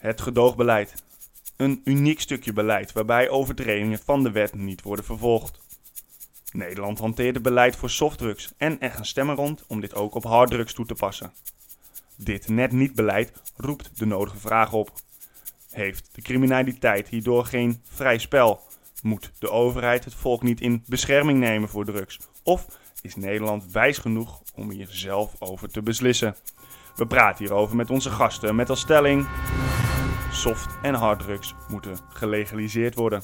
Het gedoogbeleid. Een uniek stukje beleid waarbij overtredingen van de wet niet worden vervolgd. Nederland hanteert het beleid voor softdrugs en er gaan stemmen rond om dit ook op harddrugs toe te passen. Dit net niet beleid roept de nodige vraag op. Heeft de criminaliteit hierdoor geen vrij spel? Moet de overheid het volk niet in bescherming nemen voor drugs? Of is Nederland wijs genoeg om hier zelf over te beslissen? We praten hierover met onze gasten met als stelling... Soft- en harddrugs moeten gelegaliseerd worden.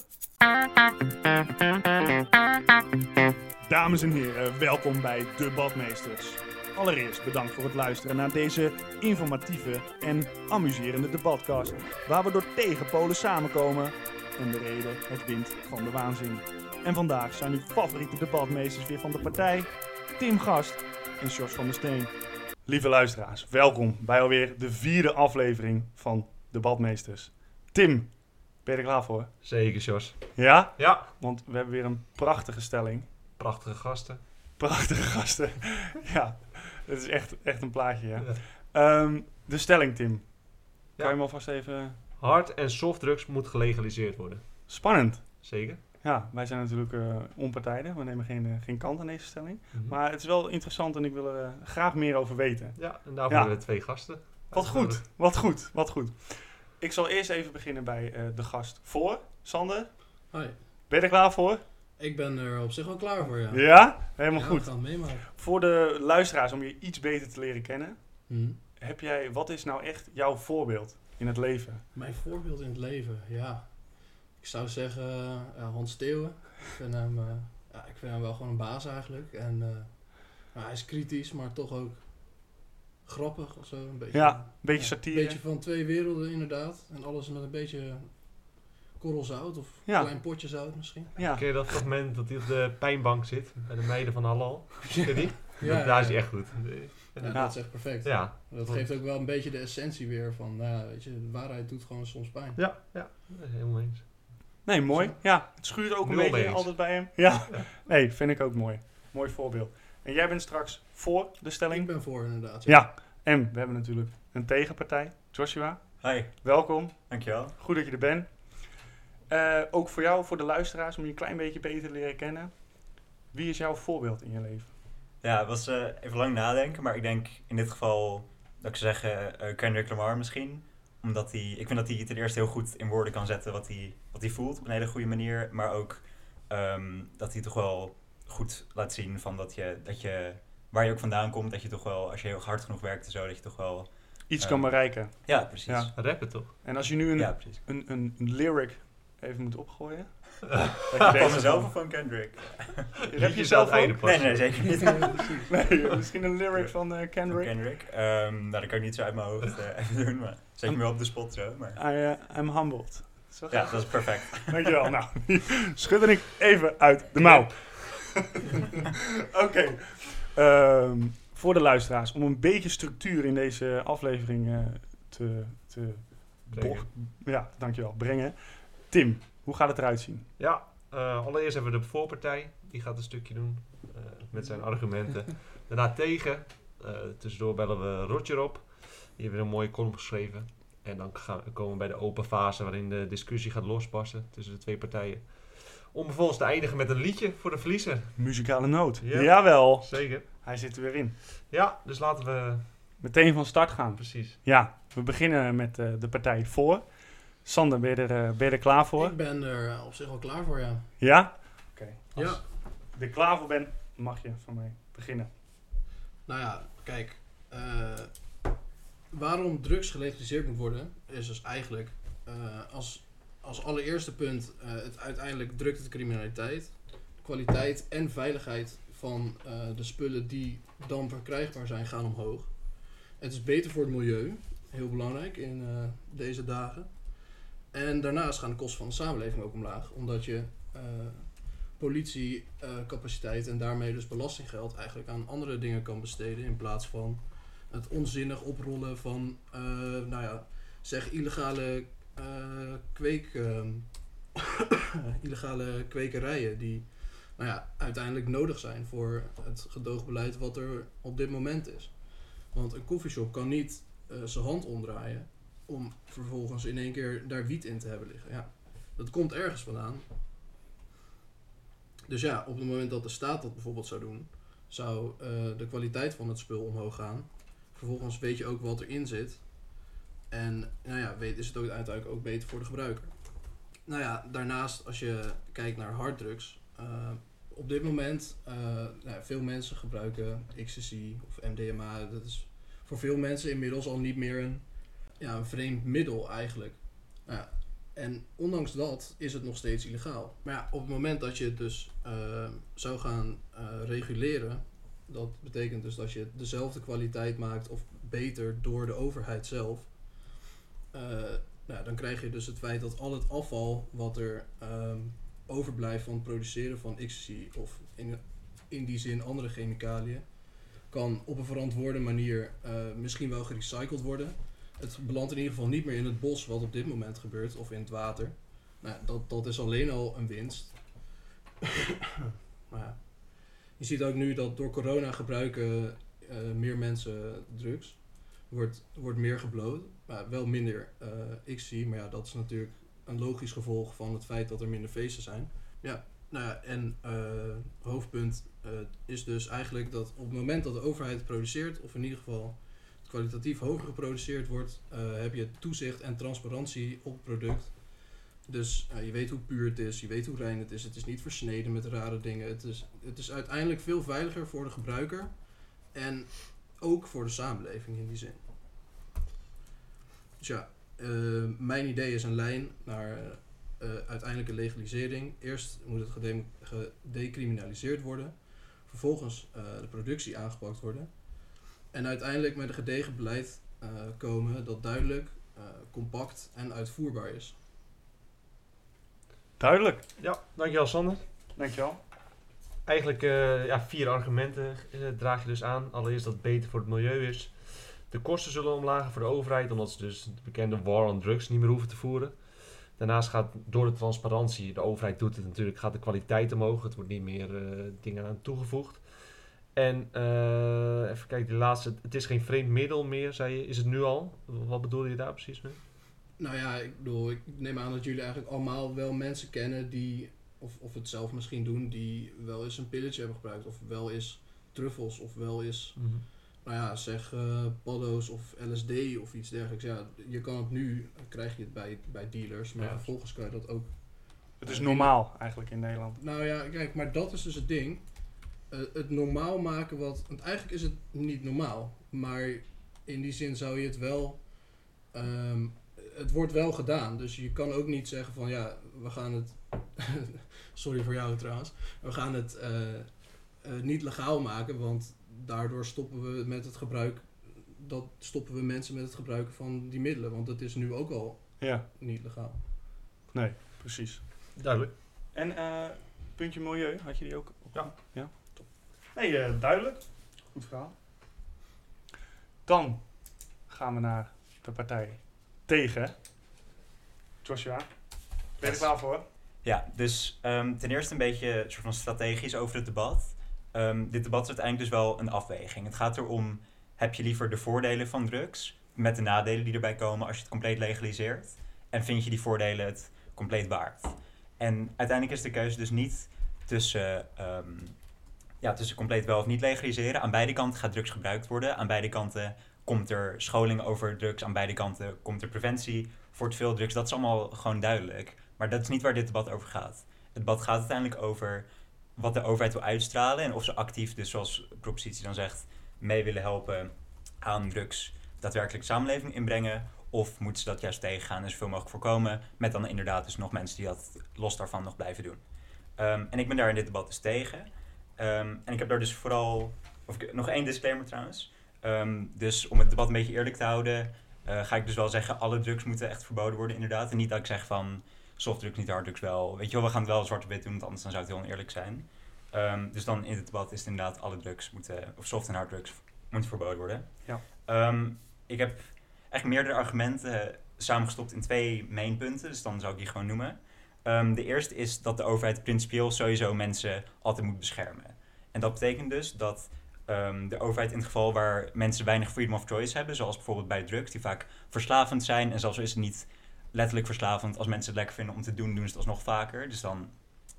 Dames en heren, welkom bij De Badmeesters. Allereerst bedankt voor het luisteren naar deze informatieve en amuserende debatcast, waar we door tegenpolen samenkomen en de reden het wint van de waanzin. En vandaag zijn uw favoriete debatmeesters weer van de partij, Tim Gast en Jos van der Steen. Lieve luisteraars, welkom bij alweer de vierde aflevering van Debatmeesters. Tim, ben je er klaar voor? Zeker, Jos. Ja? Ja. Want we hebben weer een prachtige stelling. Prachtige gasten. Prachtige gasten. ja, het is echt, echt een plaatje, ja. Ja. Ehm, de stelling, Tim. Kan je hem alvast even... Hard- en softdrugs moet gelegaliseerd worden. Spannend. Zeker. Ja, wij zijn natuurlijk eh onpartijdig. We nemen geen, eh, geen kant aan deze stelling. Mhm. Maar het is wel interessant en ik wil er eh, graag meer over weten. Ja, en daarvoor Ja. hebben we twee gasten. Wat goed, wat goed, wat goed. Ik zal eerst even beginnen bij eh, de gast voor. Sander, Hoi. ben je er klaar voor? Ik ben er op zich wel klaar voor, ja. Ja? Helemaal Ja, goed. Gaan meemaken. Voor de luisteraars, om je iets beter te leren kennen. Hm. Heb jij, wat is nou echt jouw voorbeeld in het leven? Mijn voorbeeld in het leven, ja. Ik zou zeggen eh, Hans Steeuwen. Ik vind, hem, eh, ja, ik vind hem wel gewoon een baas eigenlijk. En hij is kritisch, maar toch ook grappig of zo. Een beetje, Ja, Een beetje ja, satire. Een beetje van twee werelden inderdaad. En alles met een beetje korrelzout of Ja. klein potje zout misschien. Ja. Ken je dat fragment dat hij op de pijnbank zit bij de meiden van Halal? Ken je die? Ja, Dat- daar is ja. hij echt goed. Ja, Ja. dat is echt perfect. Ja. Dat geeft ook wel een beetje de essentie weer van, nou ja, weet je, de waarheid doet gewoon soms pijn. Ja, ja. Helemaal eens. Nee, mooi. Ja, het schuurt ook een beetje altijd bij hem. Ja. Nee, vind ik ook mooi. Mooi voorbeeld. En jij bent straks voor de Ik stelling? ben voor inderdaad. Ja. En we hebben natuurlijk een tegenpartij. Joshua, Hi, welkom. dankjewel. Goed dat je er bent. Eh, ook voor jou, voor de luisteraars, om je een klein beetje beter te leren kennen. Wie is jouw voorbeeld in je leven? Ja, het was eh, even lang nadenken, maar ik denk in dit geval dat ik zou zeggen eh, Kendrick Lamar misschien. Omdat hij, ik vind dat hij ten eerste heel goed in woorden kan zetten wat hij, wat hij voelt op een hele goede manier. Maar ook ehm, dat hij toch wel goed laat zien van dat je, dat je, waar je ook vandaan komt, dat je toch wel, als je heel hard genoeg werkt en zo, dat je toch wel... Iets Eh, kan bereiken. Ja, precies. Ja. Rappen toch? En als je nu een, een, een, een lyric even moet opgooien. Van mezelf of van Kendrick? Heb je zelf ook? Nee, nee, zeker niet. Nee, misschien een lyric van eh, Van Kendrick. Kendrick. Ehm, nou, dat kan ik niet zo uit mijn hoofd eh, even doen, maar me wel op de spot zo. Maar... I, eh, I'm humbled. Zo Ja, dat is perfect. Dankjewel. Nou, schudde ik even uit de mouw. Oké. Ehm, voor de luisteraars, om een beetje structuur in deze aflevering eh, te, te Brengen. ja, dankjewel, brengen. Tim, hoe gaat het eruit zien? Ja, eh, allereerst hebben we de voorpartij. Die gaat een stukje doen eh, met zijn argumenten. Daarna tegen. tussendoor bellen we Roger op. Die heeft een mooie column geschreven. En dan gaan, komen we bij de open fase waarin de discussie gaat lospassen tussen de twee partijen. Om vervolgens te eindigen met een liedje voor de verliezer. Muzikale noot. Ja. Jawel, Zeker. hij zit er weer in. Ja, dus laten we... Meteen van start gaan. Precies. Ja, we beginnen met eh, de partij voor. Sander, ben je er, eh, ben je er klaar voor? Ik ben er eh, op zich wel klaar voor, ja. Ja? Oké. Als Ja. je er klaar voor bent, mag je van mij beginnen. Nou ja, kijk. eh, waarom drugs gelegaliseerd moet worden, is dus eigenlijk eh, als, als allereerste punt eh, het uiteindelijk drukt het criminaliteit. Kwaliteit en veiligheid van eh, de spullen die dan verkrijgbaar zijn, gaan omhoog. Het is beter voor het milieu, heel belangrijk in eh, deze dagen. En daarnaast gaan de kosten van de samenleving ook omlaag, omdat je politiecapaciteit en daarmee dus belastinggeld eigenlijk aan andere dingen kan besteden in plaats van het onzinnig oprollen van, nou ja, zeg illegale kweek, ehm, illegale kwekerijen die, nou ja, uiteindelijk nodig zijn voor het gedoogbeleid wat er op dit moment is. Want een koffieshop kan niet eh, zijn hand omdraaien om vervolgens in één keer daar wiet in te hebben liggen. Ja, dat komt ergens vandaan. Dus ja, op het moment dat de staat dat bijvoorbeeld zou doen, zou eh, de kwaliteit van het spul omhoog gaan. Vervolgens weet je ook wat erin zit. En nou ja, weet, is het ook uiteindelijk ook beter voor de gebruiker. Nou ja, daarnaast als je kijkt naar harddrugs. eh, op dit moment, eh nou veel mensen gebruiken ecstasy of MDMA. Dat is voor veel mensen inmiddels al niet meer een, ja, een vreemd middel eigenlijk. Nou ja, en ondanks dat is het nog steeds illegaal. Maar ja, op het moment dat je het dus eh, zou gaan reguleren, dat betekent dus dat je dezelfde kwaliteit maakt of beter door de overheid zelf. Eh, nou, dan krijg je dus het feit dat al het afval wat er ehm, overblijft van het produceren van ecstasy of in, in die zin andere chemicaliën, kan op een verantwoorde manier eh, misschien wel gerecycled worden. Het belandt in ieder geval niet meer in het bos wat op dit moment gebeurt of in het water. Nou, dat, dat is alleen al een winst. maar ja. Je ziet ook nu dat door corona gebruiken eh, meer mensen drugs. Wordt, wordt meer gebloot. Wel minder eh ecstasy. Maar ja, dat is natuurlijk een logisch gevolg van het feit dat er minder feesten zijn. Ja, nou ja, en eh, hoofdpunt eh, is dus eigenlijk dat op het moment dat de overheid produceert, of in ieder geval het kwalitatief hoger geproduceerd wordt, heb je toezicht en transparantie op het product. Dus je weet hoe puur het is, je weet hoe rein het is, het is niet versneden met rare dingen. Het is, het is uiteindelijk veel veiliger voor de gebruiker en ook voor de samenleving in die zin. Dus ja, eh, mijn idee is een lijn naar eh, uiteindelijke legalisering. Eerst moet het gedecriminaliseerd worden. Vervolgens eh, de productie aangepakt worden. En uiteindelijk met een gedegen beleid eh, komen dat duidelijk, eh, compact en uitvoerbaar is. Duidelijk. Ja, dankjewel Sander. Dankjewel. Eigenlijk eh, ja, vier argumenten draag je dus aan. Allereerst dat het beter voor het milieu is. De kosten zullen omlagen voor de overheid, omdat ze dus de bekende war on drugs niet meer hoeven te voeren. Daarnaast gaat door de transparantie, de overheid doet het natuurlijk, gaat de kwaliteit omhoog. Het wordt niet meer eh, dingen aan toegevoegd. En eh, even kijken, die laatste, het is geen vreemd middel meer, zei je. Is het nu al? Wat bedoel je daar precies mee? Nou ja, ik bedoel, ik neem aan dat jullie eigenlijk allemaal wel mensen kennen die, of, of het zelf misschien doen, die wel eens een pilletje hebben gebruikt. Of wel eens truffels, of wel eens, nou ja, zeg eh paddo's of LSD of iets dergelijks. Ja, je kan het nu, krijg je het bij, bij dealers, maar Ja. vervolgens kan je dat ook Het is normaal eigenlijk in Nederland. Nou ja, kijk, maar dat is dus het ding. Eh, het normaal maken wat. Want eigenlijk is het niet normaal. Maar in die zin zou je het wel. ehm, het wordt wel gedaan. Dus je kan ook niet zeggen van ja, we gaan het. sorry voor jou trouwens. We gaan het eh, eh, niet legaal maken. Want daardoor stoppen we met het gebruik. Dat stoppen we mensen met het gebruiken van die middelen. Want het is nu ook al Ja, niet legaal. precies. Duidelijk. En eh, puntje milieu, had je die ook? op? Ja. Ja, top. Nee, eh, duidelijk. Goed verhaal. Dan gaan we naar de partij tegen. Joshua, ben je er klaar voor? Ja, dus ehm, ten eerste een beetje een soort van strategisch over het debat. Ehm, dit debat is uiteindelijk dus wel een afweging. Het gaat erom, heb je liever de voordelen van drugs met de nadelen die erbij komen als je het compleet legaliseert? En vind je die voordelen het compleet waard? En uiteindelijk is de keuze dus niet tussen, ehm, ja, tussen compleet wel of niet legaliseren. Aan beide kanten gaat drugs gebruikt worden. Aan beide kanten komt er scholing over drugs. Aan beide kanten komt er preventie voor te veel drugs. Dat is allemaal gewoon duidelijk. Maar dat is niet waar dit debat over gaat. Het debat gaat uiteindelijk over wat de overheid wil uitstralen en of ze actief, dus zoals propositie dan zegt, mee willen helpen aan drugs daadwerkelijk samenleving inbrengen. Of moeten ze dat juist tegengaan en zoveel mogelijk voorkomen, met dan inderdaad dus nog mensen die dat los daarvan nog blijven doen. Ehm, en ik ben daar in dit debat dus tegen. Ehm, en ik heb daar dus vooral, of nog één disclaimer trouwens. Ehm, dus om het debat een beetje eerlijk te houden, eh, ga ik dus wel zeggen, alle drugs moeten echt verboden worden inderdaad. En niet dat ik zeg van, softdrugs, niet harddrugs wel. Weet je wel, we gaan het wel zwart op wit doen, want anders dan zou het heel oneerlijk zijn. Ehm, dus dan in het debat is het inderdaad alle drugs moeten, of soft en harddrugs, moeten verboden worden. Ja. Ehm, ik heb echt meerdere argumenten samengestopt in twee mainpunten, dus dan zou ik die gewoon noemen. Ehm, de eerste is dat de overheid principieel sowieso mensen altijd moet beschermen. En dat betekent dus dat de overheid in het geval waar mensen weinig freedom of choice hebben, zoals bijvoorbeeld bij drugs, die vaak verslavend zijn. En zelfs is het niet letterlijk verslavend, als mensen het lekker vinden om te doen, doen ze het alsnog vaker. Dus dan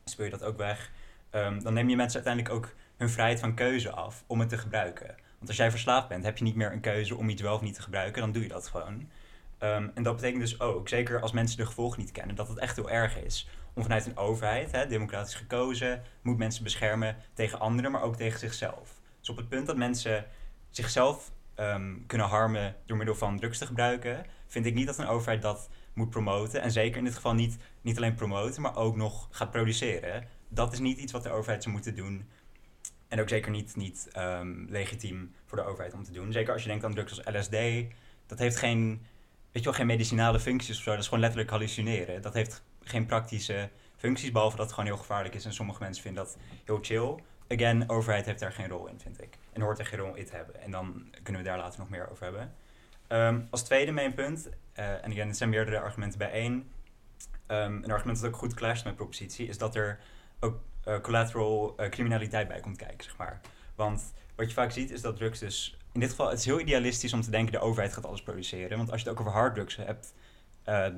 speel je dat ook weg. Ehm, dan neem je mensen uiteindelijk ook hun vrijheid van keuze af om het te gebruiken. Want als jij verslaafd bent, heb je niet meer een keuze om iets wel of niet te gebruiken, dan doe je dat gewoon. Ehm, en dat betekent dus ook, zeker als mensen de gevolgen niet kennen, dat het echt heel erg is om vanuit een overheid, hè, democratisch gekozen, moet mensen beschermen tegen anderen, maar ook tegen zichzelf. Dus op het punt dat mensen zichzelf ehm, kunnen harmen door middel van drugs te gebruiken, vind ik niet dat een overheid dat moet promoten. En zeker in dit geval niet, niet alleen promoten, maar ook nog gaat produceren. Dat is niet iets wat de overheid zou moeten doen. En ook zeker niet, niet ehm, legitiem voor de overheid om te doen. Zeker als je denkt aan drugs als LSD. Dat heeft geen, weet je wel, geen medicinale functies of zo. Dat is gewoon letterlijk hallucineren. Dat heeft geen praktische functies, behalve dat het gewoon heel gevaarlijk is. En sommige mensen vinden dat heel chill. Again, overheid heeft daar geen rol in, vind ik. En hoort er geen rol in te hebben. En dan kunnen we daar later nog meer over hebben. Ehm, als tweede main punt, uh, en again, er zijn meerdere argumenten bijeen. Um, een argument dat ook goed clasht met propositie, is dat er ook uh, collateral uh, criminaliteit bij komt kijken, zeg maar. Want wat je vaak ziet is dat drugs dus... In dit geval, het is heel idealistisch om te denken de overheid gaat alles produceren. Want als je het ook over harddrugs hebt,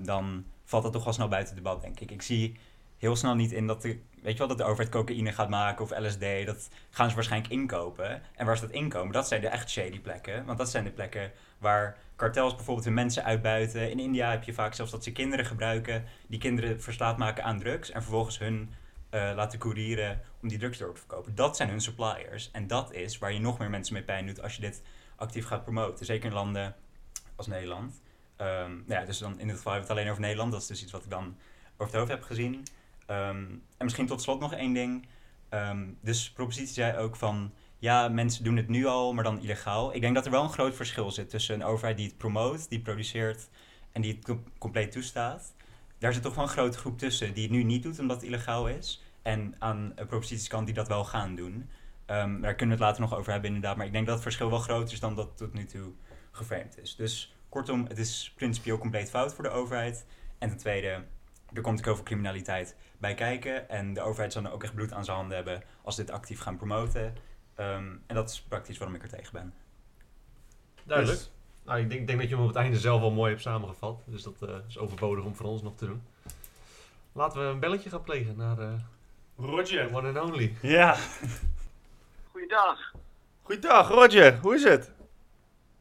dan valt dat toch wel snel buiten debat, denk ik. Ik zie heel snel niet in dat de, weet je wel, dat de overheid cocaïne gaat maken of LSD. Dat gaan ze waarschijnlijk inkopen. En waar ze dat inkomen, dat zijn de echt shady plekken. Want dat zijn de plekken waar kartels bijvoorbeeld hun mensen uitbuiten. In India heb je vaak zelfs dat ze kinderen gebruiken, die kinderen verslaafd maken aan drugs. En vervolgens hun uh, laten courieren om die drugs door te verkopen. Dat zijn hun suppliers. En dat is waar je nog meer mensen mee pijn doet als je dit actief gaat promoten. Zeker in landen als Nederland. Um, ja, dus dan in dit geval hebben we het alleen over Nederland. Dat is dus iets wat ik dan over het hoofd heb gezien. Um, en misschien tot slot nog één ding. Um, dus propositie zei ook van... Ja, mensen doen het nu al, maar dan illegaal. Ik denk dat er wel een groot verschil zit tussen een overheid die het promoot, die produceert en die het compleet toestaat. Daar zit toch wel een grote groep tussen die het nu niet doet omdat het illegaal is. En aan een propositieskant die dat wel gaan doen. Um, daar kunnen we het later nog over hebben inderdaad. Maar ik denk dat het verschil wel groter is dan dat tot nu toe geframed is. Dus Kortom, het is principieel compleet fout voor de overheid. En ten tweede, er komt ook heel veel criminaliteit bij kijken. En de overheid zal dan ook echt bloed aan zijn handen hebben als dit actief gaan promoten. Um, en dat is praktisch waarom ik er tegen ben. Duidelijk. Dus, nou, ik denk, denk, dat je hem op het einde zelf al mooi hebt samengevat. Dus dat uh, is overbodig om voor ons nog te doen. Laten we een belletje gaan plegen naar uh, Roger. One and only. Ja. Goeiedag. Goeiedag, Roger. Hoe is het?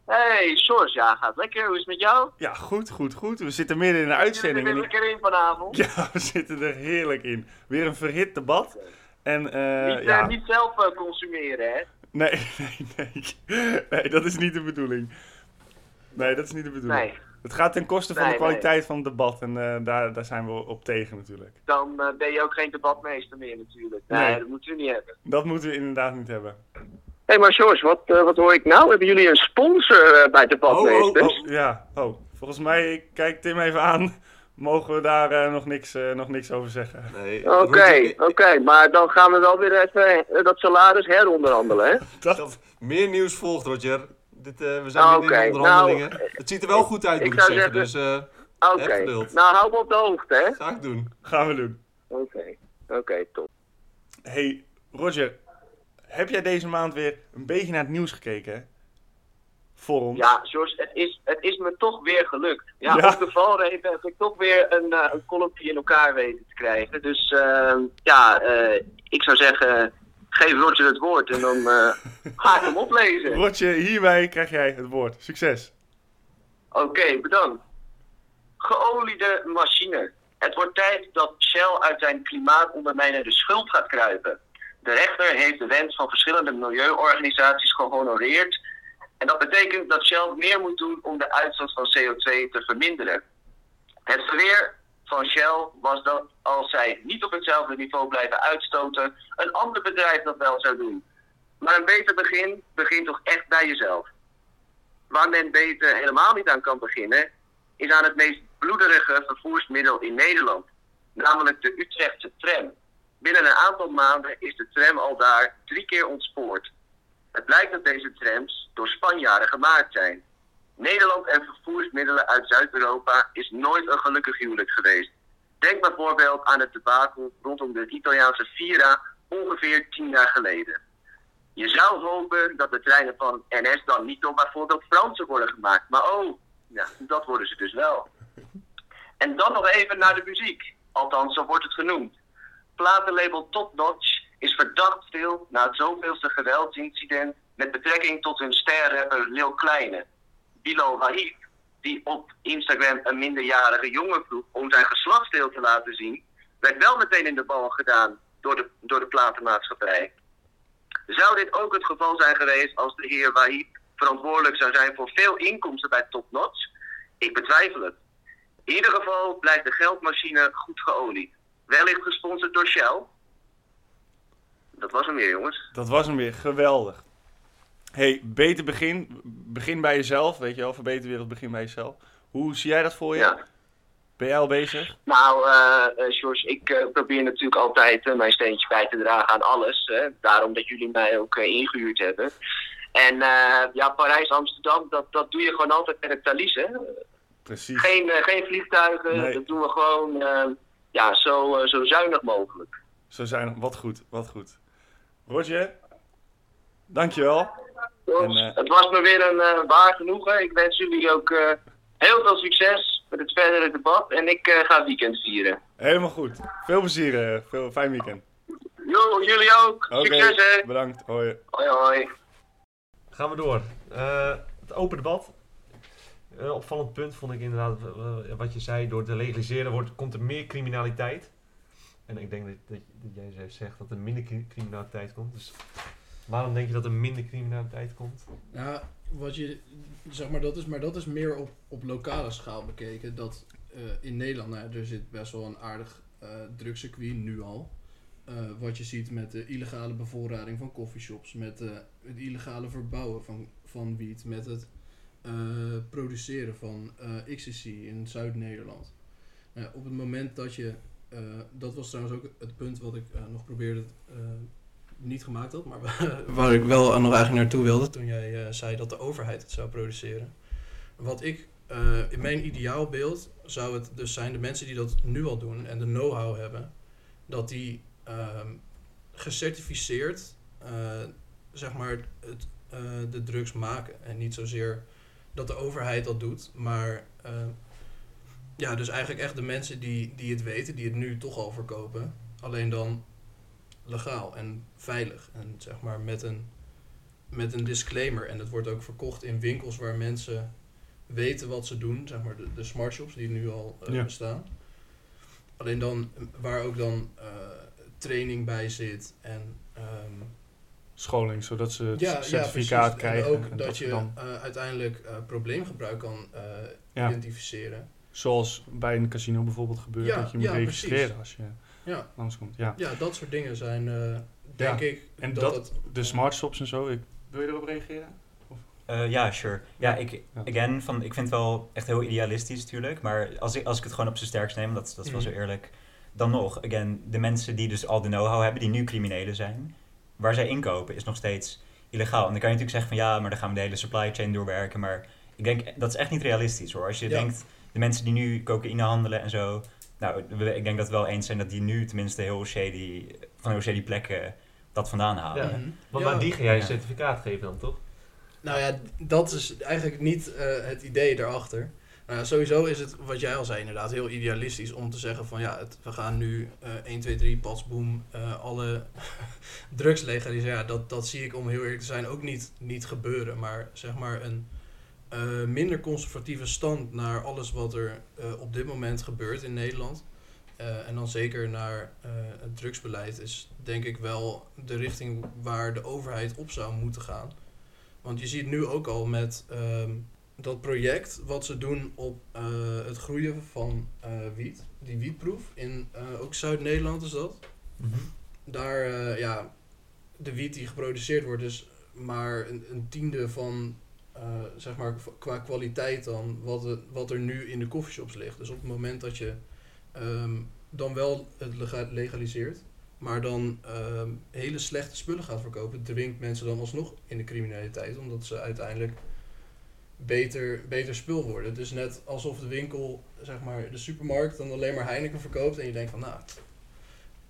Hey, Sjors, ja, gaat lekker. Hoe is het met jou? Ja, goed, goed, goed. We zitten midden in een uitzending. We zitten er lekker in vanavond. Ja, we zitten er heerlijk in. Weer een verhit debat. En, uh, niet, ja. uh, niet zelf uh, consumeren, hè? Nee, nee, nee. Nee, dat is niet de bedoeling. Nee, dat is niet de bedoeling. Nee. Het gaat ten koste van Nee, de kwaliteit nee. van het debat. En daar, daar zijn we op tegen natuurlijk. Dan eh, ben je ook geen debatmeester meer natuurlijk. Nee. dat moeten we niet hebben. Dat moeten we inderdaad niet hebben. Hé, hey, maar Sjors, wat, eh, wat hoor ik nou? Hebben jullie een sponsor eh, bij debatmeesters? Oh, ja, oh. Volgens mij, kijk Tim even aan. Mogen we daar eh, nog, niks, nog niks over zeggen? Nee, Oké, oké, maar dan gaan we wel weer even dat salaris heronderhandelen, hè? Dat, Meer nieuws volgt, Roger. Dit, we zijn Ah, midden in oké. onderhandelingen. Nou, het ziet er wel goed uit, ik moet ik zou zeggen. zeggen- Dus eh, Oké, nou hou me op de hoogte, hè? ga ik doen. gaan we doen. Oké, oké, top. Hey, Roger. Heb jij deze maand weer een beetje naar het nieuws gekeken? Voor ons? Ja, Sjors, het is, het is me toch weer gelukt. Ja, Ja. op de valreep heb ik toch weer een, uh, een columnje in elkaar weten te krijgen. Dus eh, ja, eh, ik zou zeggen, geef Roger het woord en dan eh, ga ik hem oplezen. Roger, hierbij krijg jij het woord. Succes. Oké, bedankt. Geoliede machine. Het wordt tijd dat Shell uit zijn klimaatondermijnende schuld gaat kruipen. De rechter heeft de wens van verschillende milieuorganisaties gehonoreerd. En dat betekent dat Shell meer moet doen om de uitstoot van CO2 te verminderen. Het verweer van Shell was dat als zij niet op hetzelfde niveau blijven uitstoten, een ander bedrijf dat wel zou doen. Maar een beter begin begint toch echt bij jezelf. Waar men beter helemaal niet aan kan beginnen, is aan het meest bloederige vervoersmiddel in Nederland, namelijk de Utrechtse tram. Binnen een aantal maanden is de tram al daar drie keer ontspoord. Het blijkt dat deze trams door Spanjaarden gemaakt zijn. Nederland en vervoersmiddelen uit Zuid-Europa is nooit een gelukkig huwelijk geweest. Denk bijvoorbeeld aan het debakel rondom de Italiaanse Vira ongeveer tien jaar geleden. Je zou hopen dat de treinen van NS dan niet door bijvoorbeeld Fransen worden gemaakt. Maar oh, ja, dat worden ze dus wel. En dan nog even naar de muziek. Althans, zo wordt het genoemd. Platenlabel Top Notch is verdacht veel na het zoveelste geweldsincident met betrekking tot hun sterrapper Lil Kleine. Bilo Haif, die op Instagram een minderjarige jongen vroeg om zijn geslachtsdeel te laten zien, werd wel meteen in de bal gedaan door de, door de platenmaatschappij. Zou dit ook het geval zijn geweest als de heer Wahib verantwoordelijk zou zijn voor veel inkomsten bij Top Notch? Ik betwijfel het. In ieder geval blijft de geldmachine goed geolied. Wellicht gesponsord door Shell. Dat was hem weer, jongens. Dat was hem weer, geweldig. hey, beter begin. Begin bij jezelf, weet je wel. Verbeter wereld, begin bij jezelf. Hoe zie jij dat voor je? Ja. Ben jij al bezig? Nou, eh eh, George, ik eh, probeer natuurlijk altijd eh, mijn steentje bij te dragen aan alles. Hè. Daarom dat jullie mij ook eh, ingehuurd hebben. En eh, ja, Parijs, Amsterdam, dat, dat doe je gewoon altijd met het Thalys, hè. Precies. Geen, eh, geen vliegtuigen, Nee. dat doen we gewoon eh, ja, zo, eh, zo zuinig mogelijk. Zo zijn Wat goed, wat goed. Roger, dankjewel. Jongens, En, eh, het was me weer een eh, waar genoegen. Ik wens jullie ook eh, heel veel succes met het verdere debat. En ik eh, ga weekend vieren. Helemaal goed. Veel plezier, eh, veel fijn weekend. Jo, jullie ook. Succes, hè. bedankt. Hoi. Hoi, hoi. Gaan we door. Eh, het open debat. Een opvallend punt vond ik inderdaad, eh, wat je zei, door te legaliseren wordt, komt er meer criminaliteit. En ik denk dat, dat, dat jij zegt dat er minder cri- criminaliteit komt. Dus waarom denk je dat er minder criminaliteit komt? Ja, wat je, zeg maar, dat is, maar dat is meer op, op lokale schaal bekeken. Dat eh, in Nederland, nou, er zit best wel een aardig eh drugscircuit nu al. Eh, wat je ziet met de illegale bevoorrading van coffeeshops, met eh, het illegale verbouwen van, van wiet, met het eh, produceren van eh ecstasy in Zuid-Nederland. Nou op het moment dat je, eh, dat was trouwens ook het punt wat ik eh, nog probeerde eh, niet gemaakt had, maar waar ik wel nog eigenlijk naartoe wilde toen jij eh, zei dat de overheid het zou produceren. Wat ik, eh, in mijn ideaalbeeld zou het dus zijn de mensen die dat nu al doen en de know-how hebben, dat die ehm, gecertificeerd, eh, zeg maar, het, eh, de drugs maken. En niet zozeer dat de overheid dat doet, maar eh, ja, dus eigenlijk echt de mensen die, die het weten, die het nu toch al verkopen, alleen dan legaal en veilig. En zeg maar met een, met een disclaimer. En het wordt ook verkocht in winkels waar mensen weten wat ze doen. Zeg maar de, de smart shops die nu al eh, Ja. bestaan. Alleen dan, waar ook dan eh, training bij zit. En ehm, Scholing, zodat ze het ja, certificaat ja, krijgen. En ook en dat je dan, eh, uiteindelijk eh, probleemgebruik kan eh, Ja. identificeren. zoals bij een casino bijvoorbeeld gebeurt, Ja, dat je moet ja, registreren als je Ja, langskomt. Ja. ja, dat soort dingen zijn, eh, denk ik, En dat, dat- het, De smart shops en zo, ik, wil je erop reageren? Eh, ja, sure. Ja, ik, again, van, ik vind het wel echt heel idealistisch natuurlijk. Maar als ik, als ik het gewoon op zijn sterkst neem, dat, dat is wel Mhm. zo eerlijk. Dan nog, again, de mensen die dus al de know-how hebben, die nu criminelen zijn. Waar zij inkopen is nog steeds illegaal. En dan kan je natuurlijk zeggen van ja, maar dan gaan we de hele supply chain doorwerken. Maar ik denk, dat is echt niet realistisch hoor. Als je Ja. denkt, de mensen die nu cocaïne handelen en zo. Nou, ik denk dat we wel eens zijn dat die nu tenminste heel shady, van heel shady plekken dat vandaan halen. Ja. Mhm. Want Ja. aan die ga jij een certificaat geven dan, toch? Nou ja, dat is eigenlijk niet eh, het idee daarachter. Nou, sowieso is het, wat jij al zei, inderdaad heel idealistisch om te zeggen van ja, we gaan nu eh 1, 2, 3, pas, boom, eh, alle drugs legaliseren. Ja, dat, dat zie ik om heel eerlijk te zijn ook niet, niet gebeuren. Maar zeg maar een eh, minder conservatieve stand naar alles wat er op dit moment gebeurt in Nederland. En dan zeker naar het drugsbeleid is denk ik wel de richting waar de overheid op zou moeten gaan. Want je ziet nu ook al met ehm, dat project wat ze doen op eh, het groeien van eh, wiet. Die wietproef in eh, ook Zuid-Nederland is dat. Daar, eh, ja, de wiet die geproduceerd wordt is maar een, een tiende van, zeg maar, qua kwaliteit dan wat, het, wat er nu in de coffeeshops ligt. Dus op het moment dat je ehm, dan wel het lega- legaliseert, maar dan ehm, hele slechte spullen gaat verkopen, dwingt mensen dan alsnog in de criminaliteit, omdat ze uiteindelijk beter, beter spul worden. Het is net alsof de winkel, zeg maar, de supermarkt dan alleen maar Heineken verkoopt en je denkt van, nou,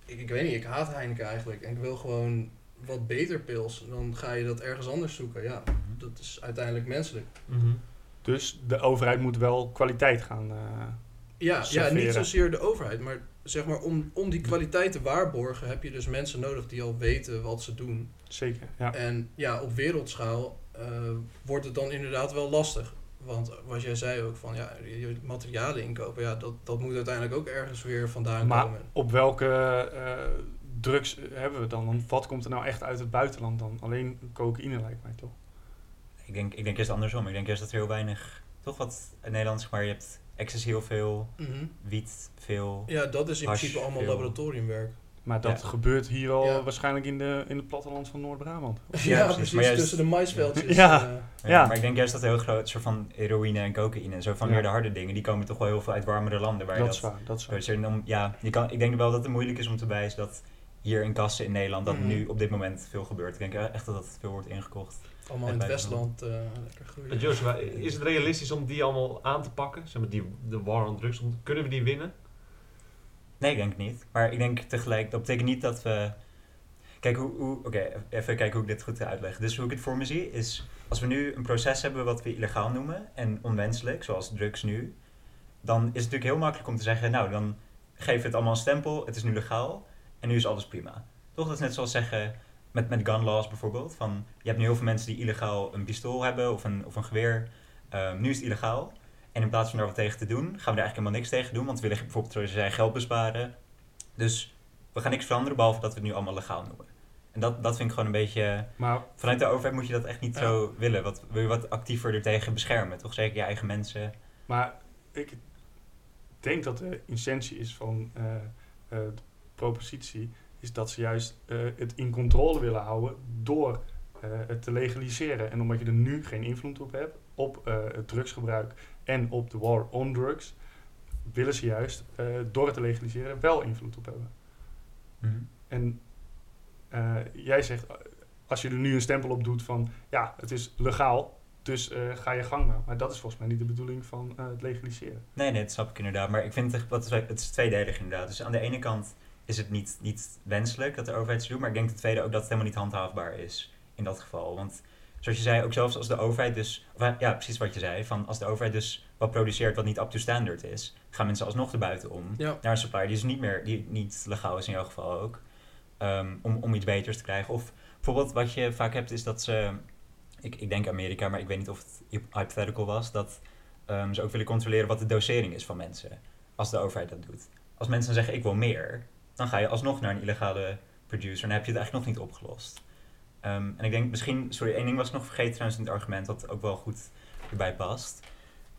ik, ik weet niet, ik haat Heineken eigenlijk en ik wil gewoon wat beter pils, dan ga je dat ergens anders zoeken. Ja, Mhm. dat is uiteindelijk menselijk. Mhm. Dus de overheid moet wel kwaliteit gaan. eh, Ja, ja niet zozeer de overheid, maar zeg maar om, om die kwaliteit te waarborgen heb je dus mensen nodig die al weten wat ze doen. zeker, ja. En ja, op wereldschaal eh, wordt het dan inderdaad wel lastig. Want wat jij zei ook van ja, je materialen inkopen, ja, dat, dat moet uiteindelijk ook ergens weer vandaan Maar komen. op welke eh, drugs hebben we dan? Want wat komt er nou echt uit het buitenland dan? Alleen cocaïne lijkt mij toch? Ik denk, ik denk eerst andersom. Ik denk eerst dat er heel weinig, toch wat in Nederland, zeg maar, je hebt ecstasy heel veel, Mhm. wiet veel. Ja, dat is in Hash, principe allemaal veel. laboratoriumwerk. Maar dat Ja. gebeurt hier al Ja. waarschijnlijk in, de, in het platteland van Noord-Brabant. Ja, precies. precies, Maar juist- tussen de maisveldjes. Ja. eh, Ja, Ja. Maar ik denk juist dat heel groot soort van heroïne en cocaïne en zo van Ja. meer de harde dingen, die komen toch wel heel veel uit warmere landen. Waar je Dat dat, is waar, dat is waar. Dus er dan- ja, je kan, ik denk wel dat het moeilijk is om te bewijzen dat hier in kassen in Nederland dat Mhm. nu op dit moment veel gebeurt. Ik denk echt dat dat veel wordt ingekocht. allemaal in het Westland eh, lekker groeien. Joshua, is het realistisch om die allemaal aan te pakken? Zeg maar, die, de war on drugs, om- kunnen we die winnen? Nee, denk niet. Maar ik denk tegelijk, dat betekent niet dat we... Kijk, hoe, hoe, oké, even kijken hoe ik dit goed ga uitleggen. Dus hoe ik het voor me zie, is als we nu een proces hebben wat we illegaal noemen en onwenselijk, zoals drugs nu, dan is het natuurlijk heel makkelijk om te zeggen, nou, dan geef het allemaal een stempel, het is nu legaal en nu is alles prima. Toch, dat is net zoals zeggen met, met gun laws bijvoorbeeld, van je hebt nu heel veel mensen die illegaal een pistool hebben of een, of een geweer, Ehm, nu is het illegaal. En in plaats van daar wat tegen te doen, gaan we er eigenlijk helemaal niks tegen doen. Want we willen bijvoorbeeld, zoals je zei, geld besparen. Dus we gaan niks veranderen, behalve dat we het nu allemaal legaal noemen. En dat, dat vind ik gewoon een beetje... Maar Vanuit de overheid moet je dat echt niet Ja. zo willen. Wat, wil je wat actiever er tegen beschermen, toch? Zeker je eigen mensen. Maar ik denk dat de essentie is van eh, eh, de propositie, is dat ze juist eh, het in controle willen houden door het te legaliseren. En omdat je er nu geen invloed op hebt, op het drugsgebruik en op de war on drugs, willen ze juist eh, door het te legaliseren wel invloed op hebben. En eh, jij zegt, eh, als je er nu een stempel op doet van, ja, het is legaal, dus ga je gang maar. Maar dat is volgens mij niet de bedoeling van het legaliseren. Nee, nee, dat snap ik inderdaad. Maar ik vind het, wat het is tweedelig inderdaad. Dus aan de ene kant is het niet, niet wenselijk dat de overheid het doet. Maar ik denk ten tweede ook dat het helemaal niet handhaafbaar is in dat geval. Want zoals je zei, ook zelfs als de overheid dus... Of, ja, precies wat je zei. Van als de overheid dus wat produceert wat niet up to standard is... gaan mensen alsnog erbuiten om Ja. naar een supplier die dus niet meer... die niet legaal is in jouw geval ook. ehm, om, om iets beters te krijgen. Of bijvoorbeeld wat je vaak hebt is dat ze... Ik, ik denk Amerika, maar ik weet niet of het hyp- hypothetical was... dat ehm, ze ook willen controleren wat de dosering is van mensen. Als de overheid dat doet. Als mensen zeggen ik wil meer, dan ga je alsnog naar een illegale producer en dan heb je het eigenlijk nog niet opgelost. Ehm, en ik denk misschien, sorry, één ding was ik nog vergeten trouwens in het argument dat ook wel goed erbij past.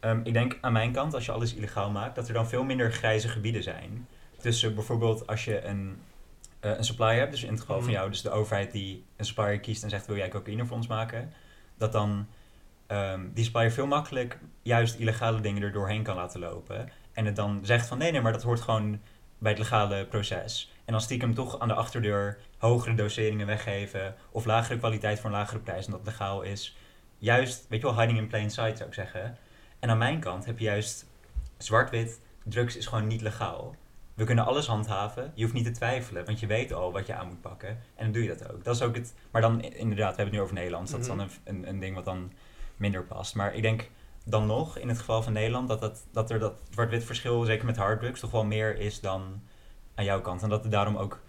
Ehm, ik denk aan mijn kant, als je alles illegaal maakt, dat er dan veel minder grijze gebieden zijn. Tussen bijvoorbeeld als je een, eh, een supplier hebt, dus in het geval van Mhm. jou, dus de overheid die een supplier kiest en zegt wil jij cocaïne voor ons maken, dat dan ehm, die supplier veel makkelijk juist illegale dingen er doorheen kan laten lopen. En het dan zegt van nee, nee, maar dat hoort gewoon bij het legale proces. En dan stiekem toch aan de achterdeur hogere doseringen weggeven of lagere kwaliteit voor een lagere prijs en dat legaal is. Juist, weet je wel, hiding in plain sight zou ik zeggen. En aan mijn kant heb je juist zwart-wit, drugs is gewoon niet legaal. We kunnen alles handhaven, je hoeft niet te twijfelen, want je weet al wat je aan moet pakken. En dan doe je dat ook. Dat is ook het, maar dan inderdaad, we hebben het nu over Nederland, dat is dan Mhm. een, een, een ding wat dan minder past. Maar ik denk dan nog, in het geval van Nederland, dat, dat, dat er dat zwart-wit verschil, zeker met harddrugs, toch wel meer is dan aan jouw kant. En dat het daarom ook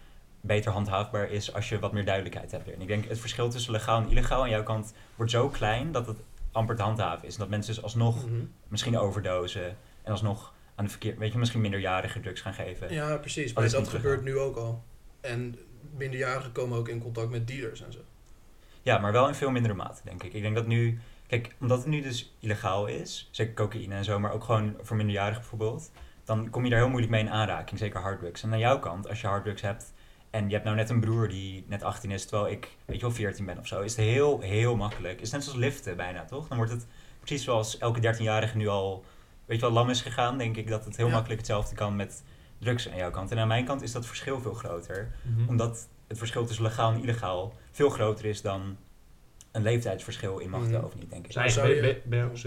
beter handhaafbaar is als je wat meer duidelijkheid hebt. En ik denk het verschil tussen legaal en illegaal aan jouw kant wordt zo klein dat het amper te handhaven is. En dat mensen dus alsnog Mhm. misschien overdosen en alsnog aan de verkeer, weet je, misschien minderjarige drugs gaan geven. Ja, precies. Maar dat gebeurt nu ook al. En minderjarigen komen ook in contact met dealers en zo. Ja, maar wel in veel mindere mate, denk ik. Ik denk dat nu, kijk, omdat het nu dus illegaal is, zeker cocaïne en zo, maar ook gewoon voor minderjarigen bijvoorbeeld, dan kom je daar heel moeilijk mee in aanraking, zeker harddrugs. En aan jouw kant, als je harddrugs hebt en je hebt nou net een broer die net 18 is, terwijl ik, weet je wel, 14 ben of zo, is het heel, heel makkelijk. Is net zoals liften bijna, toch? Dan wordt het precies zoals elke 13-jarige nu al, weet je wel, lam is gegaan, denk ik dat het heel Ja. makkelijk hetzelfde kan met drugs aan jouw kant. En aan mijn kant is dat verschil veel groter Mhm. omdat het verschil tussen legaal en illegaal veel groter is dan een leeftijdsverschil in macht Mhm. of niet, denk ik. Zou ben, ben, ben,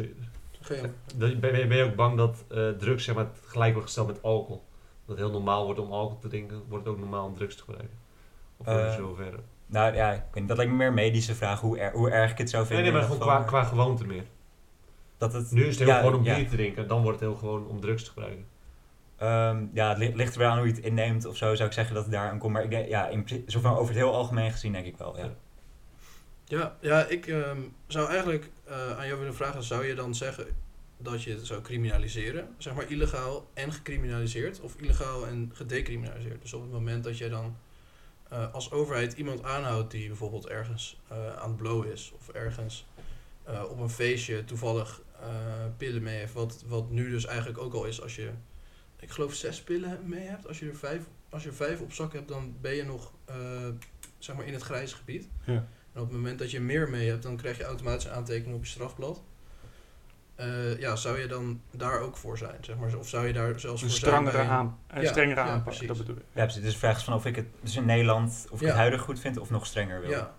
ben, ben, ben je ook bang dat eh, drugs zeg maar, gelijk wordt gesteld met alcohol? Dat het heel normaal wordt om alcohol te drinken, wordt het ook normaal om drugs te gebruiken? Of zover? Nou ja, ik weet niet, dat lijkt me meer een medische vraag, hoe, er, hoe erg ik het zou vinden. nee, maar gewoon qua, gewoonte meer. Dat het, Nu is het heel ja, gewoon om ja. bier te drinken. Dan wordt het heel gewoon om drugs te gebruiken. Ehm, ja, het li- ligt er wel aan hoe je het inneemt of zo, zou ik zeggen dat het daar aan komt. Maar ik denk, ja, in, principe- zo van over het heel algemeen gezien denk ik wel, ja. Ja. Ja, ja ik ehm, zou eigenlijk eh, aan jou willen vragen, zou je dan zeggen dat je het zou criminaliseren? Zeg maar illegaal en gecriminaliseerd of illegaal en gedecriminaliseerd? Dus op het moment dat jij dan eh, als overheid iemand aanhoudt die bijvoorbeeld ergens eh, aan het blowen is of ergens op een feestje toevallig pillen mee heeft, wat, wat nu dus eigenlijk ook al is als je, ik geloof zes pillen mee hebt, als je er vijf, als je vijf op zak hebt, dan ben je nog zeg maar in het grijze gebied. Ja. En op het moment dat je meer mee hebt, dan krijg je automatisch een aantekening op je strafblad. Eh, ja, zou je dan daar ook voor zijn, zeg maar? Of zou je daar zelfs Een voor zijn strengere, bij een- aan, een Ja, strengere ja, aanpak, precies. dat bedoel ik. Ja, precies. Dus de vraag is van of ik het dus in Nederland, of ik Ja. het huidig goed vind of nog strenger wil. Ja,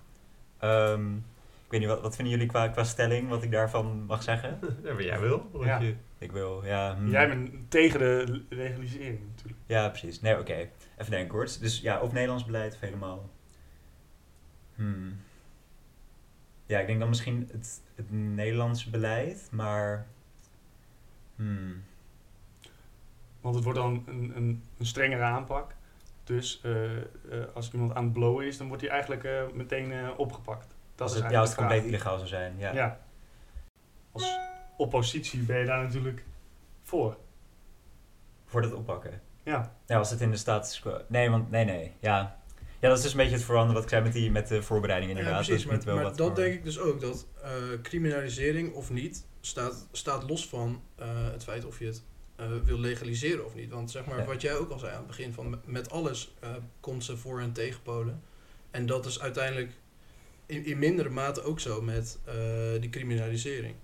Ehm, ik weet niet, wat, wat vinden jullie qua, qua stelling, wat ik daarvan mag zeggen? Ja, maar jij wil. Want Ja. je, Ik wil, ja... hmm. Jij bent tegen de legalisering natuurlijk. Ja, precies. Nee, oké. Even denken hoor. Dus ja, of Nederlands beleid of helemaal... Hmm. Ja, ik denk dan misschien het, het Nederlands beleid, maar... Hmm. Want het wordt dan een, een, een strengere aanpak. Dus eh, eh, als iemand aan het blowen is, dan wordt hij eigenlijk eh, meteen opgepakt. Dat als is het, ja, als het compleet illegaal zou zijn, ja. Ja. Als oppositie ben je daar natuurlijk voor. Voor dat oppakken. Ja. Ja, als het in de status quo... Nee, want... Nee, nee. Ja. Ja, dat is dus een beetje het veranderen wat ik zei met, die, met de voorbereiding ja inderdaad. precies. Dat is niet Maar, wel maar wat dat voor- denk ik dus ook, dat eh, criminalisering of niet staat, staat los van eh, het feit of je het eh, wil legaliseren of niet. Want zeg maar, Ja. wat jij ook al zei aan het begin, van met- alles komt ze voor- en tegenpolen. En dat is uiteindelijk in, in mindere mate ook zo met die criminalisering.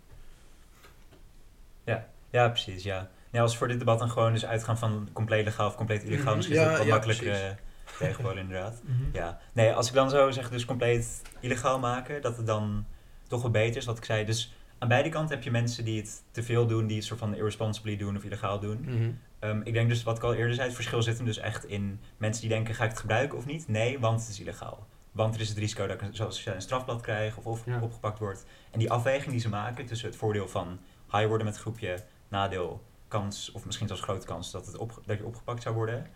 Ja, precies, ja. Als we voor dit debat dan gewoon dus uitgaan van compleet legaal of compleet illegaal, Mhm. misschien is Ja, dat wat ja, makkelijker precies. eh, tegenpolen inderdaad. Ja, nee, als ik dan zo zeg, dus compleet illegaal maken, dat het dan toch wel beter is, wat ik zei. Dus aan beide kanten heb je mensen die het te veel doen, die het soort van irresponsibly doen of illegaal doen. Mhm. Ehm, ik denk dus, wat ik al eerder zei, het verschil zit hem dus echt in mensen die denken, ga ik het gebruiken of niet? Nee, want het is illegaal. Want er is het risico dat ik, zoals je een strafblad krijg of, of Ja. opgepakt word. En die afweging die ze maken tussen het voordeel van high worden met groepje, nadeel, kans, of misschien zelfs grote kans dat, het op, dat je opgepakt zou worden.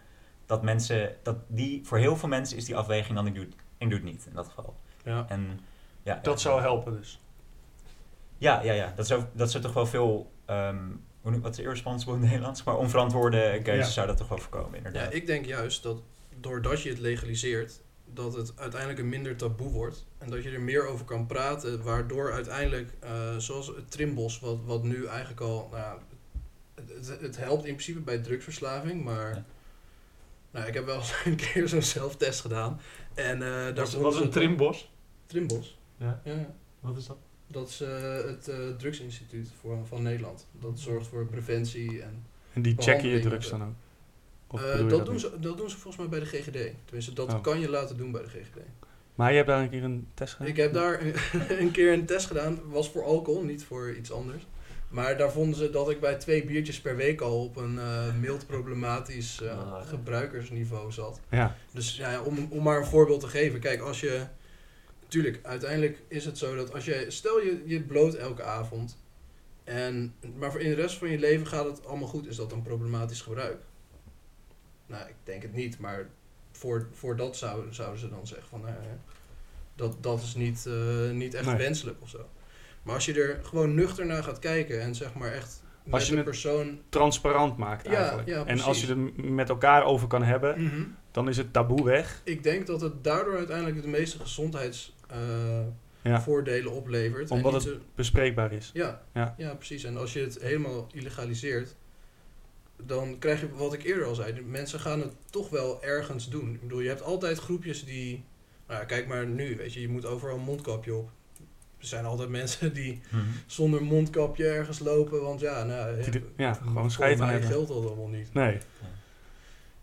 Dat mensen, dat die, voor heel veel mensen is die afweging dan ik doe, ik doe het niet in dat geval. Ja. En, ja, Dat ja. zou helpen dus. Ja, ja, ja. Dat zou, dat zou toch wel veel, ehm, hoe noem- wat is irresponsible in het Nederlands? Maar onverantwoorde keuzes Ja. zou dat toch wel voorkomen, Ja, inderdaad. ik denk juist dat doordat je het legaliseert, dat het uiteindelijk een minder taboe wordt. En dat je er meer over kan praten, waardoor uiteindelijk, eh, zoals het trimbos, wat, wat nu eigenlijk al, nou, ja, het, het, het helpt in principe bij drugsverslaving, maar Ja. Nou, ik heb wel een keer zo'n zelftest gedaan. En daar is ze een trimbos? Trimbos. Ja. Ja, Wat is dat? dat is eh, het eh, drugsinstituut voor, van Nederland. Dat zorgt voor preventie en En die checken je drugs dan ook? Dat, dat doen niet? ze, dat doen ze volgens mij bij de GGD. Tenminste, dat Oh. kan je laten doen bij de GGD. Maar je hebt daar een keer een test gedaan? Ik heb daar een keer een test gedaan. Was voor alcohol, niet voor iets anders. Maar daar vonden ze dat ik bij twee biertjes per week al op een eh, mild problematisch eh, Ah, ja. gebruikersniveau zat. Ja. Dus ja, om, om maar een voorbeeld te geven. Kijk, als je... Tuurlijk, uiteindelijk is het zo dat als je... Stel je, je bloot elke avond. En, maar voor in de rest van je leven gaat het allemaal goed. Is dat dan problematisch gebruik? Nou, ik denk het niet. Maar voor, voor dat zouden, zouden ze dan zeggen van... nou ja, dat, dat is niet, eh, niet echt Nee. wenselijk of zo. Maar als je er gewoon nuchter naar gaat kijken en zeg maar echt Als je het- persoon... Transparant maakt Ja, eigenlijk. ja, en als je het met elkaar over kan hebben, Mhm. dan is het taboe weg. Ik denk dat het daardoor uiteindelijk de meeste gezondheidsvoordelen Ja. voordelen oplevert. en Omdat het bespreekbaar is. ja, Ja. ja. precies. En als je het helemaal illegaliseert, dan krijg je wat ik eerder al zei. de Mensen gaan het toch wel ergens doen. Ik bedoel, je hebt altijd groepjes die... Nou ja, kijk maar nu, weet je, je moet overal een mondkapje op. Er zijn altijd mensen die Mhm. zonder mondkapje ergens lopen, want ja, nou... Die ja, de- ja, gewoon voor scheid aan mij hebben. geldt dat allemaal niet. Nee.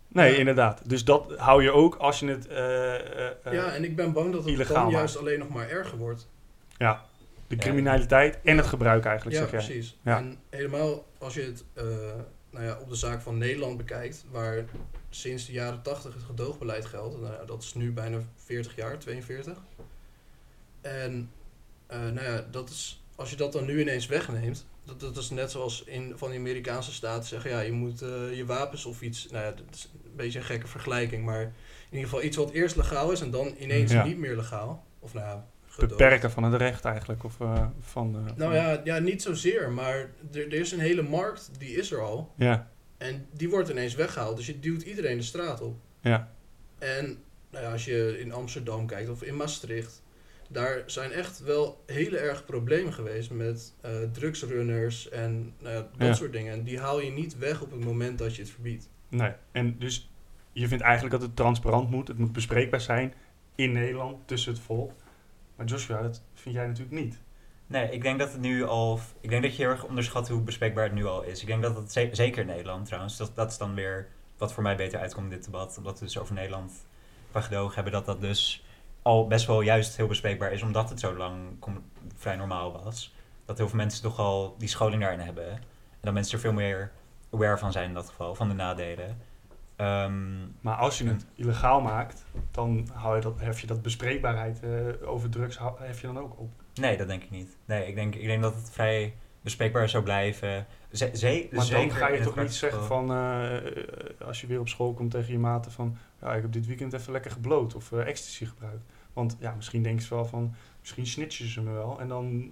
Nee, Ja. inderdaad. Dus dat hou je ook als je het... eh, eh, eh, ja, en ik ben bang dat het dan maakt. juist alleen nog maar erger wordt. de criminaliteit en het gebruik eigenlijk, Ja, zeg jij. precies. Ja. En helemaal als je het, eh, nou ja, op de zaak van Nederland bekijkt, waar sinds de jaren 80 het gedoogbeleid geldt, nou ja, dat is nu bijna 40 jaar, 42. En nou ja, dat is, als je dat dan nu ineens wegneemt, dat, dat is net zoals in van die Amerikaanse staten zeggen, ja, je moet eh, je wapens of iets, nou ja, dat is een beetje een gekke vergelijking, maar in ieder geval iets wat eerst legaal is en dan ineens Ja. niet meer legaal. Of nou ja. Beperken van het recht eigenlijk. Of, eh, van, eh, Nou ja, ja, niet zozeer, maar er, er is een hele markt, die is er al. Ja, En die wordt ineens weggehaald. Dus je duwt iedereen de straat op. ja. En nou ja, als je in Amsterdam kijkt of in Maastricht. Daar zijn echt wel hele erg problemen geweest met eh, drugsrunners en nou ja, dat Ja. soort dingen. En die haal je niet weg op het moment dat je het verbiedt. Nee. En dus je vindt eigenlijk dat het transparant moet. Het moet bespreekbaar zijn in Nederland tussen het volk. Maar Joshua, dat vind jij natuurlijk niet. Nee, ik denk dat het nu al. Ik denk dat je heel erg onderschat hoe bespreekbaar het nu al is. Ik denk dat het ze- zeker in Nederland trouwens. Dat, dat is dan weer wat voor mij beter uitkomt in dit debat. Omdat we dus over Nederland qua gedoog hebben. Dat dat dus al best wel juist heel bespreekbaar is. Omdat het zo lang vrij normaal was. Dat heel veel mensen toch al die scholing daarin hebben. En dat mensen er veel meer aware van zijn in dat geval. Van de nadelen. Ehm, Maar als je het illegaal maakt, dan hou je dat, hef je dat bespreekbaarheid eh, over drugs hef je dan ook op. nee, dat denk ik niet. Nee, ik denk, ik denk dat het vrij bespreekbaar zou blijven. Ze, ze, Maar zeker dan ga je toch niet zeggen van, eh, als je weer op school komt tegen je maten van, ja, ik heb dit weekend even lekker gebloot of eh, ecstasy gebruikt. Want ja, misschien denken ze wel van, misschien snitchen ze me wel en dan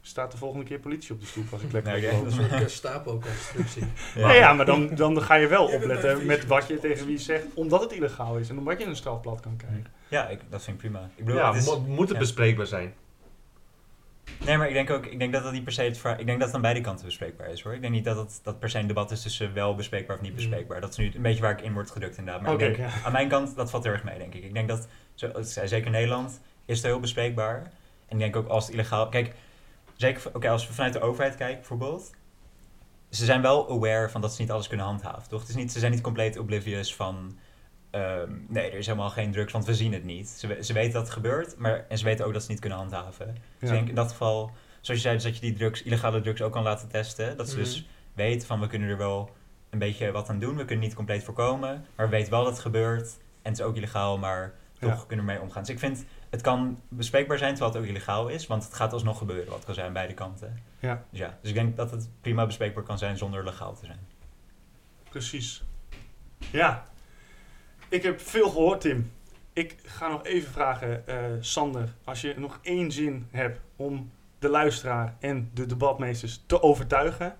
staat de volgende keer politie op de stoep als ik lekker Nee, heb oké. gebloot. Een soort Gestapo-constructie. Ja, ja, maar dan, dan ga je wel opletten met wat je tegen wie zegt, omdat het illegaal is en omdat je een strafblad kan krijgen. Ja, ik, dat vind ik prima. Ik bedoel, Ja, het is, mo- moet het ja. bespreekbaar zijn? Nee, maar ik denk ook, ik denk dat dat niet per se het vra- Ik denk dat het aan beide kanten bespreekbaar is hoor. Ik denk niet dat het dat per se een debat is tussen wel bespreekbaar of niet Mm. bespreekbaar. Dat is nu een beetje waar ik in word gedrukt inderdaad. Maar ik denk, ja. aan mijn kant, dat valt heel erg mee denk ik. Ik denk dat, zeker in Nederland is het heel bespreekbaar. En ik denk ook als het illegaal... Kijk, zeker oké, als we vanuit de overheid kijken bijvoorbeeld. Ze zijn wel aware van dat ze niet alles kunnen handhaven, toch? Het is niet, ze zijn niet compleet oblivious van... ehm, nee, er is helemaal geen drugs, want we zien het niet. Ze, ze weten dat het gebeurt, maar, en ze weten ook dat ze het niet kunnen handhaven. Dus ik denk in dat geval, zoals je zei, dus dat je die drugs, illegale drugs ook kan laten testen. Dat ze dus Mhm. weten van we kunnen er wel een beetje wat aan doen. We kunnen niet compleet voorkomen, maar we weten wel dat het gebeurt. En het is ook illegaal, maar toch Ja. kunnen we mee omgaan. Dus ik vind, het kan bespreekbaar zijn terwijl het ook illegaal is. Want het gaat alsnog gebeuren, wat kan zijn aan beide kanten. Ja. Dus ja, dus ik denk dat het prima bespreekbaar kan zijn zonder legaal te zijn. Precies. Ja. Ik heb veel gehoord, Tim. Ik ga nog even vragen, eh, Sander, als je nog één zin hebt om de luisteraar en de debatmeesters te overtuigen,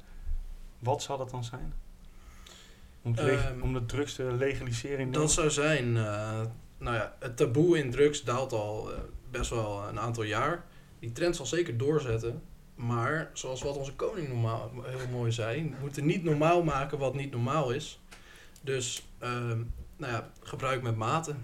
wat zal dat dan zijn? Om, Ehm, om de drugs te legaliseren Dat zou zijn, eh, nou ja, het taboe in drugs daalt al eh, best wel een aantal jaar. Die trend zal zeker doorzetten. Maar zoals wat onze koning normaal, heel mooi zei, we moeten niet normaal maken wat niet normaal is. Dus, ehm, nou ja, gebruik met mate.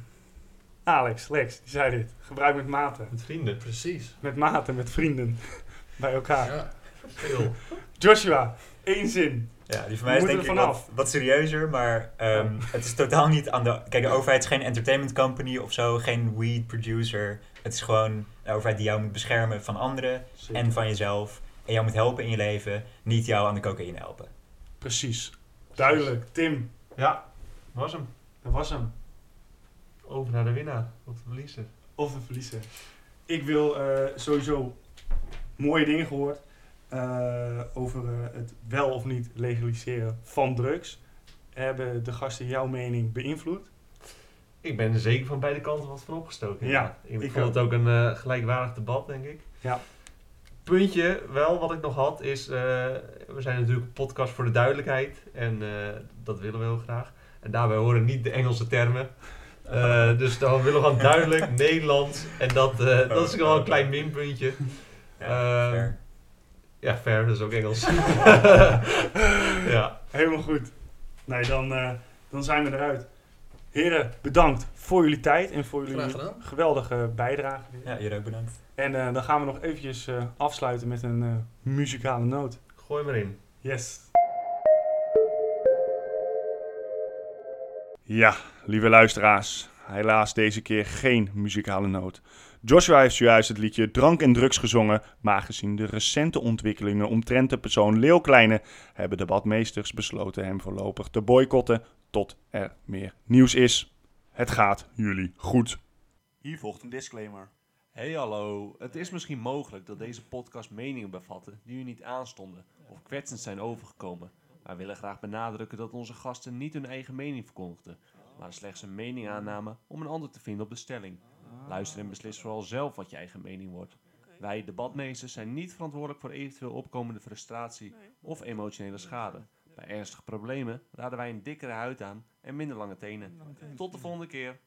Alex, Lex, die zei dit. Gebruik met maten. Met vrienden. Precies. Met maten, met vrienden. Bij elkaar. Ja. Veel. Joshua, één zin. Ja, die van We mij is denk ik vanaf. wat, wat serieuzer, maar ehm, het is totaal niet aan de... Kijk, de overheid is geen entertainment company of zo, geen weed producer. Het is gewoon de overheid die jou moet beschermen van anderen en van jezelf. En jou moet helpen in je leven, niet jou aan de cocaïne helpen. Precies. Duidelijk. Tim, Ja, was hem. Dat was hem. Over naar de winnaar. Of de verliezer. Of de verliezer. Ik wil eh, sowieso mooie dingen gehoord eh, over eh, het wel of niet legaliseren van drugs. Hebben de gasten jouw mening beïnvloed? Ik ben er zeker van beide kanten wat van opgestoken. Ja, ik, ik vond ook. het ook een gelijkwaardig debat, denk ik. Ja. Puntje wel wat ik nog had is, we zijn natuurlijk een podcast voor de duidelijkheid en dat willen we heel graag. En daarbij horen niet de Engelse termen. Eh, dus dan willen we gewoon duidelijk Nederlands en dat, eh, dat is wel een klein minpuntje. Ja, Ehm, fair. Ja, fair, dat is ook Engels. ja. Helemaal goed. Nee, dan, eh, dan zijn we eruit. Heren, bedankt voor jullie tijd en voor jullie geweldige bijdrage. weer. Ja, jullie ook bedankt. En eh, dan gaan we nog eventjes eh, afsluiten met een eh, muzikale noot. Gooi maar in. Yes. Ja, lieve luisteraars. helaas deze keer geen muzikale noot. Joshua heeft zojuist het liedje Drank en Drugs gezongen, maar gezien de recente ontwikkelingen omtrent de persoon Leeuw Kleine hebben de badmeesters besloten hem voorlopig te boycotten tot er meer nieuws is. Het gaat jullie goed. Hier volgt een disclaimer. Hey hallo, het is misschien mogelijk dat deze podcast meningen bevatten die u niet aanstonden of kwetsend zijn overgekomen. Wij willen graag benadrukken dat onze gasten niet hun eigen mening verkondigden, maar slechts een mening aannamen om een ander te vinden op de stelling. Luister en beslis vooral zelf wat je eigen mening wordt. Wij, de badmeesters, zijn niet verantwoordelijk voor eventueel opkomende frustratie of emotionele schade. Bij ernstige problemen raden wij een dikkere huid aan en minder lange tenen. Tot de volgende keer.